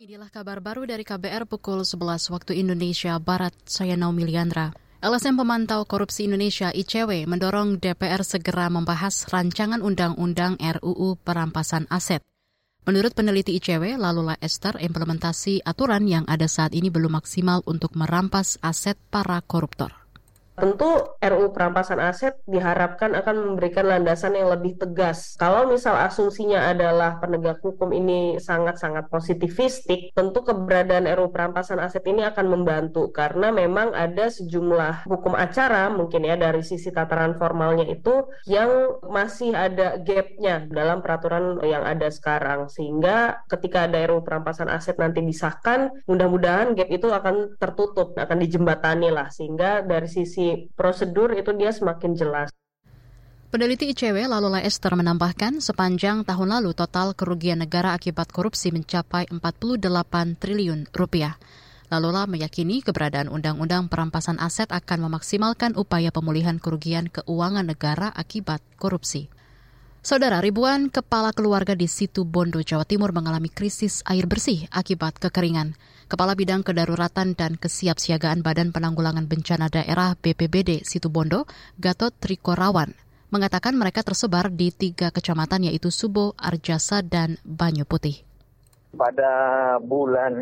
Inilah kabar baru dari KBR pukul 11 waktu Indonesia Barat. Saya Naomi Liandra. LSM Pemantau Korupsi Indonesia ICW mendorong DPR segera membahas rancangan undang-undang RUU perampasan aset. Menurut peneliti ICW, Lalula Esther, implementasi aturan yang ada saat ini belum maksimal untuk merampas aset para koruptor. Tentu RU perampasan aset diharapkan akan memberikan landasan yang lebih tegas. Kalau misal asumsinya adalah penegak hukum ini sangat-sangat positivistik, tentu keberadaan RU perampasan aset ini akan membantu. Karena memang ada sejumlah hukum acara mungkin ya dari sisi tataran formalnya itu yang masih ada gapnya dalam peraturan yang ada sekarang. Sehingga ketika ada RU perampasan aset nanti disahkan, mudah-mudahan gap itu akan tertutup, akan dijembatani lah. Sehingga dari sisi prosedur itu dia semakin jelas. Peneliti ICW Lalula Esther menambahkan sepanjang tahun lalu total kerugian negara akibat korupsi mencapai 48 triliun rupiah. Lalula meyakini keberadaan Undang-Undang Perampasan Aset akan memaksimalkan upaya pemulihan kerugian keuangan negara akibat korupsi. Saudara, ribuan kepala keluarga di Situ Bondo, Jawa Timur mengalami krisis air bersih akibat kekeringan. Kepala Bidang Kedaruratan dan Kesiapsiagaan Badan Penanggulangan Bencana Daerah BPBD Situbondo, Gatot Trikorawan, mengatakan mereka tersebar di tiga kecamatan yaitu Subo, Arjasa, dan Banyu Putih. Pada bulan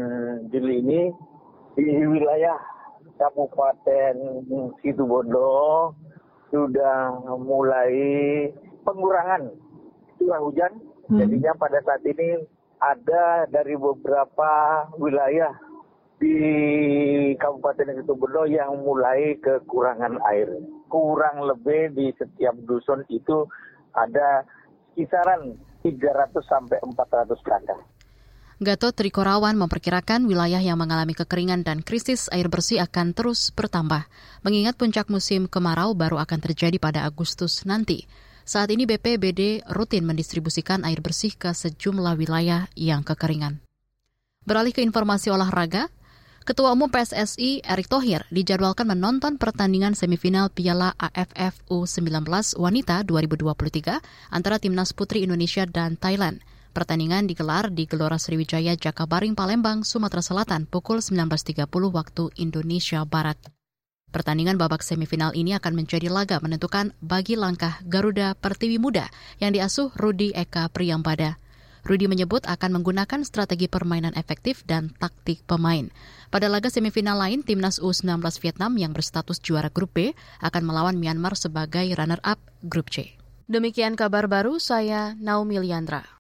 Juli ini di wilayah Kabupaten Situbondo sudah mulai pengurangan curah hujan. Hmm. Jadinya pada saat ini ada dari beberapa wilayah di Kabupaten Situbondo yang mulai kekurangan air. Kurang lebih di setiap dusun itu ada kisaran 300 sampai 400 kakak. Gatot Trikorawan memperkirakan wilayah yang mengalami kekeringan dan krisis air bersih akan terus bertambah, mengingat puncak musim kemarau baru akan terjadi pada Agustus nanti. Saat ini BPBD rutin mendistribusikan air bersih ke sejumlah wilayah yang kekeringan. Beralih ke informasi olahraga, Ketua Umum PSSI Erick Thohir dijadwalkan menonton pertandingan semifinal Piala AFF U19 Wanita 2023 antara Timnas Putri Indonesia dan Thailand. Pertandingan digelar di Gelora Sriwijaya Jakabaring Palembang, Sumatera Selatan pukul 19.30 waktu Indonesia Barat. Pertandingan babak semifinal ini akan menjadi laga menentukan bagi langkah Garuda Pertiwi Muda yang diasuh Rudi Eka Priyambada. Rudi menyebut akan menggunakan strategi permainan efektif dan taktik pemain. Pada laga semifinal lain, timnas U19 Vietnam yang berstatus juara grup B akan melawan Myanmar sebagai runner-up grup C. Demikian kabar baru saya Naomi Liandra.